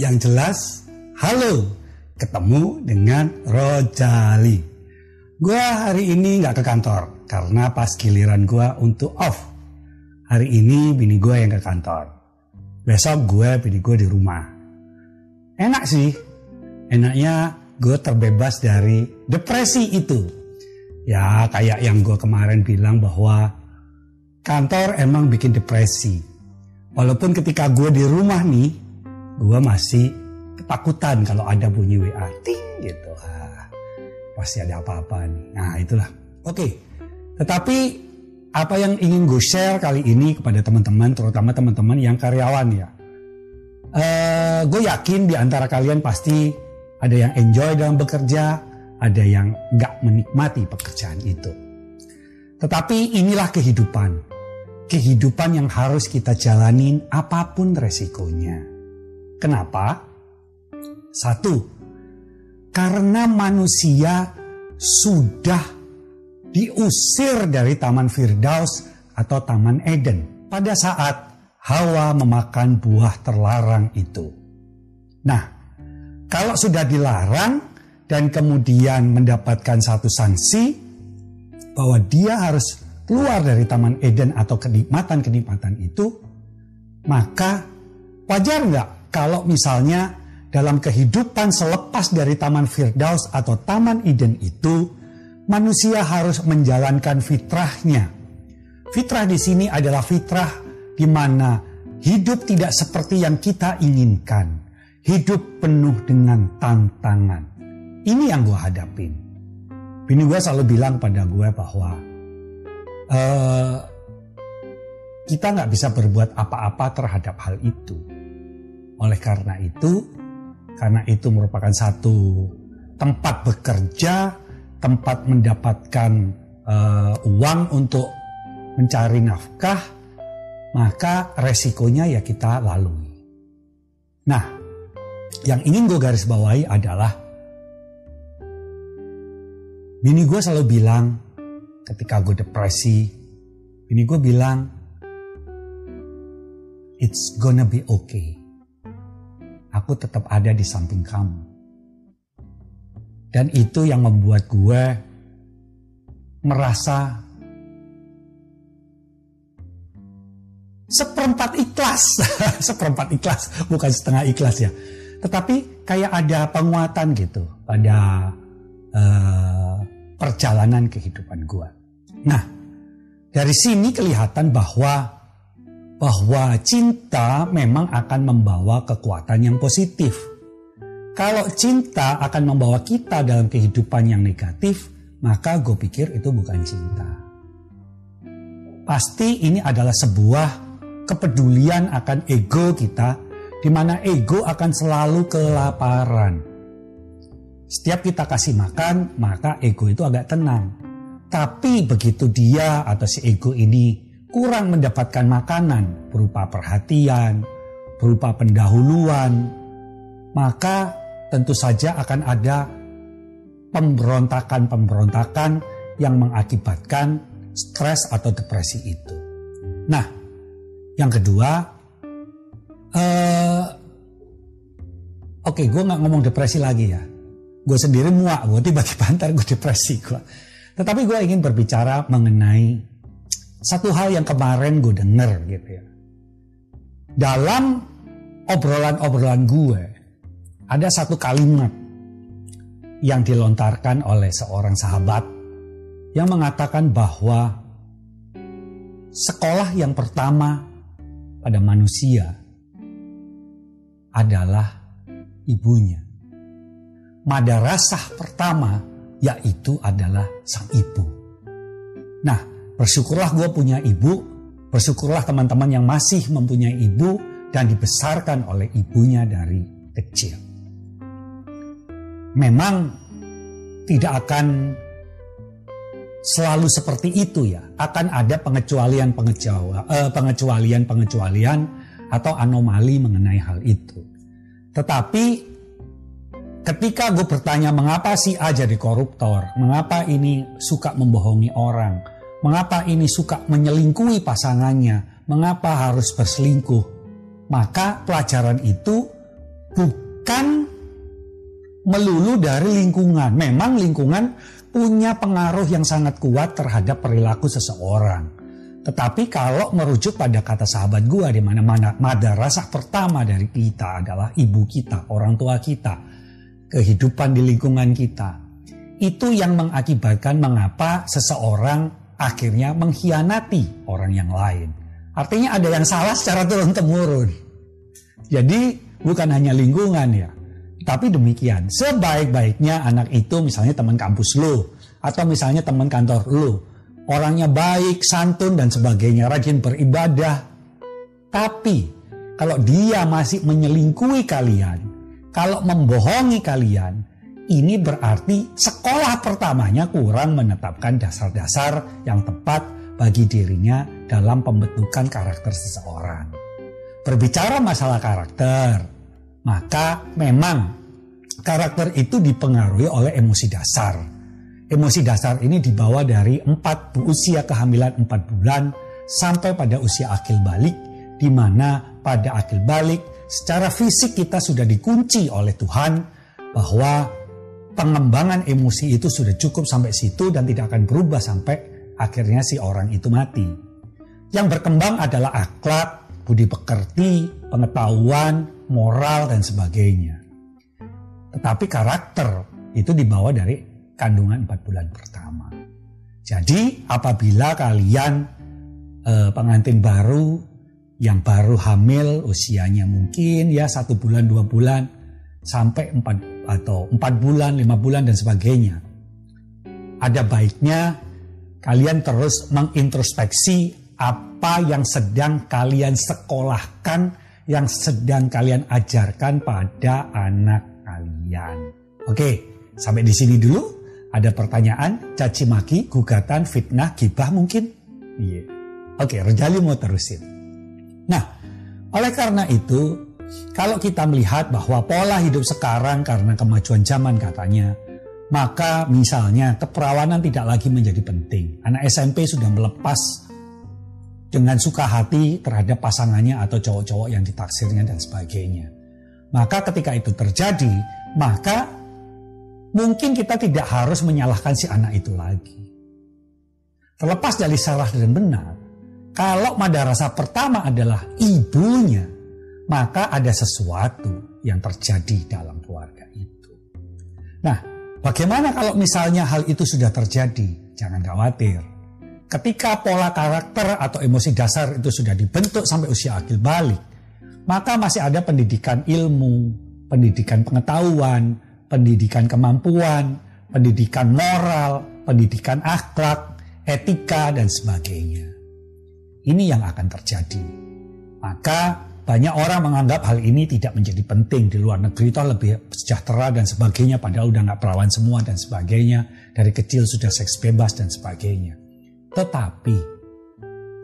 yang jelas, halo, ketemu dengan Rojali. Gue hari ini nggak ke kantor karena pas giliran gue untuk off. Hari ini bini gue yang ke kantor. Besok gue bini gue di rumah. Enak sih, enaknya gue terbebas dari depresi itu. Ya kayak yang gue kemarin bilang bahwa kantor emang bikin depresi. Walaupun ketika gue di rumah nih, gue masih ketakutan kalau ada bunyi WA ting gitu. Ah, pasti ada apa-apa nih. Nah itulah. Oke tetapi apa yang ingin gue share kali ini kepada teman-teman terutama teman-teman yang karyawan ya? Uh, gue yakin di antara kalian pasti ada yang enjoy dalam bekerja ada yang nggak menikmati pekerjaan itu. Tetapi inilah kehidupan. Kehidupan yang harus kita jalanin apa pun resikonya Kenapa? Satu, karena manusia sudah diusir dari Taman Firdaus atau Taman Eden pada saat Hawa memakan buah terlarang itu. Nah, kalau sudah dilarang dan kemudian mendapatkan satu sanksi bahwa dia harus keluar dari Taman Eden atau kenikmatan-kenikmatan itu, maka wajar nggak kalau misalnya dalam kehidupan selepas dari Taman Firdaus atau Taman Eden itu, manusia harus menjalankan fitrahnya. Fitrah di sini adalah fitrah di mana hidup tidak seperti yang kita inginkan. Hidup penuh dengan tantangan. Ini yang gue hadapin. Bini gue selalu bilang pada gue bahwa uh, kita nggak bisa berbuat apa-apa terhadap hal itu oleh karena itu, karena itu merupakan satu tempat bekerja, tempat mendapatkan uh, uang untuk mencari nafkah, maka resikonya ya kita lalui. Nah, yang ingin gue garis bawahi adalah bini gue selalu bilang ketika gue depresi, bini gue bilang, it's gonna be okay aku tetap ada di samping kamu. Dan itu yang membuat gue merasa seperempat ikhlas. seperempat ikhlas, bukan setengah ikhlas ya. Tetapi kayak ada penguatan gitu pada uh, perjalanan kehidupan gue. Nah, dari sini kelihatan bahwa bahwa cinta memang akan membawa kekuatan yang positif. Kalau cinta akan membawa kita dalam kehidupan yang negatif, maka gue pikir itu bukan cinta. Pasti ini adalah sebuah kepedulian akan ego kita, di mana ego akan selalu kelaparan. Setiap kita kasih makan, maka ego itu agak tenang. Tapi begitu dia atau si ego ini kurang mendapatkan makanan berupa perhatian, berupa pendahuluan, maka tentu saja akan ada pemberontakan-pemberontakan yang mengakibatkan stres atau depresi itu. Nah, yang kedua, uh, oke, okay, gue nggak ngomong depresi lagi ya. Gue sendiri muak, gue tiba-tiba ntar gue depresi gue. Tetapi gue ingin berbicara mengenai satu hal yang kemarin gue denger gitu ya. Dalam obrolan-obrolan gue, ada satu kalimat yang dilontarkan oleh seorang sahabat yang mengatakan bahwa sekolah yang pertama pada manusia adalah ibunya. Madarasah pertama yaitu adalah sang ibu. Nah, Bersyukurlah gue punya ibu, bersyukurlah teman-teman yang masih mempunyai ibu dan dibesarkan oleh ibunya dari kecil. Memang tidak akan selalu seperti itu ya. Akan ada pengecualian-pengecualian eh, pengecualian-pengecualian atau anomali mengenai hal itu. Tetapi ketika gue bertanya mengapa si A jadi koruptor, mengapa ini suka membohongi orang, Mengapa ini suka menyelingkuhi pasangannya? Mengapa harus berselingkuh? Maka pelajaran itu bukan melulu dari lingkungan. Memang lingkungan punya pengaruh yang sangat kuat terhadap perilaku seseorang. Tetapi kalau merujuk pada kata sahabat gua di mana mana madrasah pertama dari kita adalah ibu kita, orang tua kita, kehidupan di lingkungan kita. Itu yang mengakibatkan mengapa seseorang akhirnya mengkhianati orang yang lain. Artinya ada yang salah secara turun temurun. Jadi bukan hanya lingkungan ya, tapi demikian. Sebaik-baiknya anak itu misalnya teman kampus lo atau misalnya teman kantor lo orangnya baik, santun dan sebagainya, rajin beribadah. Tapi kalau dia masih menyelingkuhi kalian, kalau membohongi kalian, ini berarti sekolah pertamanya kurang menetapkan dasar-dasar yang tepat bagi dirinya dalam pembentukan karakter seseorang. Berbicara masalah karakter, maka memang karakter itu dipengaruhi oleh emosi dasar Emosi dasar ini dibawa dari empat usia kehamilan empat bulan sampai pada usia akil balik, di mana pada akil balik secara fisik kita sudah dikunci oleh Tuhan bahwa pengembangan emosi itu sudah cukup sampai situ dan tidak akan berubah sampai akhirnya si orang itu mati. Yang berkembang adalah akhlak, budi pekerti, pengetahuan, moral, dan sebagainya. Tetapi karakter itu dibawa dari kandungan 4 bulan pertama. Jadi apabila kalian eh, pengantin baru yang baru hamil usianya mungkin ya satu bulan dua bulan sampai empat atau empat bulan lima bulan dan sebagainya ada baiknya kalian terus mengintrospeksi apa yang sedang kalian sekolahkan yang sedang kalian ajarkan pada anak kalian oke sampai di sini dulu ada pertanyaan, caci maki, gugatan, fitnah, gibah mungkin? Iya. Oke, Rejali mau terusin. Nah, oleh karena itu, kalau kita melihat bahwa pola hidup sekarang karena kemajuan zaman katanya, maka misalnya keperawanan tidak lagi menjadi penting. Anak SMP sudah melepas dengan suka hati terhadap pasangannya atau cowok-cowok yang ditaksirnya dan sebagainya. Maka ketika itu terjadi, maka mungkin kita tidak harus menyalahkan si anak itu lagi. Terlepas dari salah dan benar, kalau madarasa pertama adalah ibunya, maka ada sesuatu yang terjadi dalam keluarga itu. Nah, bagaimana kalau misalnya hal itu sudah terjadi? Jangan khawatir. Ketika pola karakter atau emosi dasar itu sudah dibentuk sampai usia akil balik, maka masih ada pendidikan ilmu, pendidikan pengetahuan, pendidikan kemampuan, pendidikan moral, pendidikan akhlak, etika, dan sebagainya. Ini yang akan terjadi. Maka banyak orang menganggap hal ini tidak menjadi penting di luar negeri itu lebih sejahtera dan sebagainya padahal udah nggak perawan semua dan sebagainya dari kecil sudah seks bebas dan sebagainya. Tetapi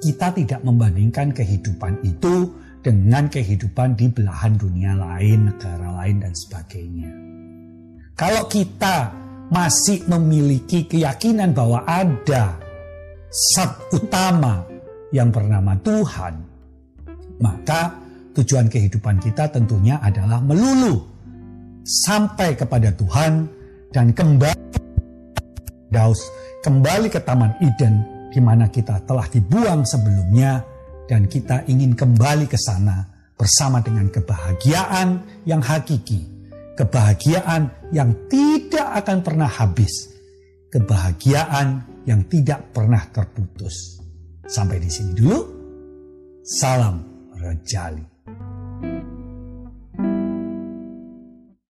kita tidak membandingkan kehidupan itu dengan kehidupan di belahan dunia lain, negara lain dan sebagainya. Kalau kita masih memiliki keyakinan bahwa ada zat utama yang bernama Tuhan, maka tujuan kehidupan kita tentunya adalah melulu sampai kepada Tuhan dan kembali Daus kembali ke Taman Eden di mana kita telah dibuang sebelumnya dan kita ingin kembali ke sana bersama dengan kebahagiaan yang hakiki kebahagiaan yang tidak akan pernah habis, kebahagiaan yang tidak pernah terputus. Sampai di sini dulu. Salam Rejali.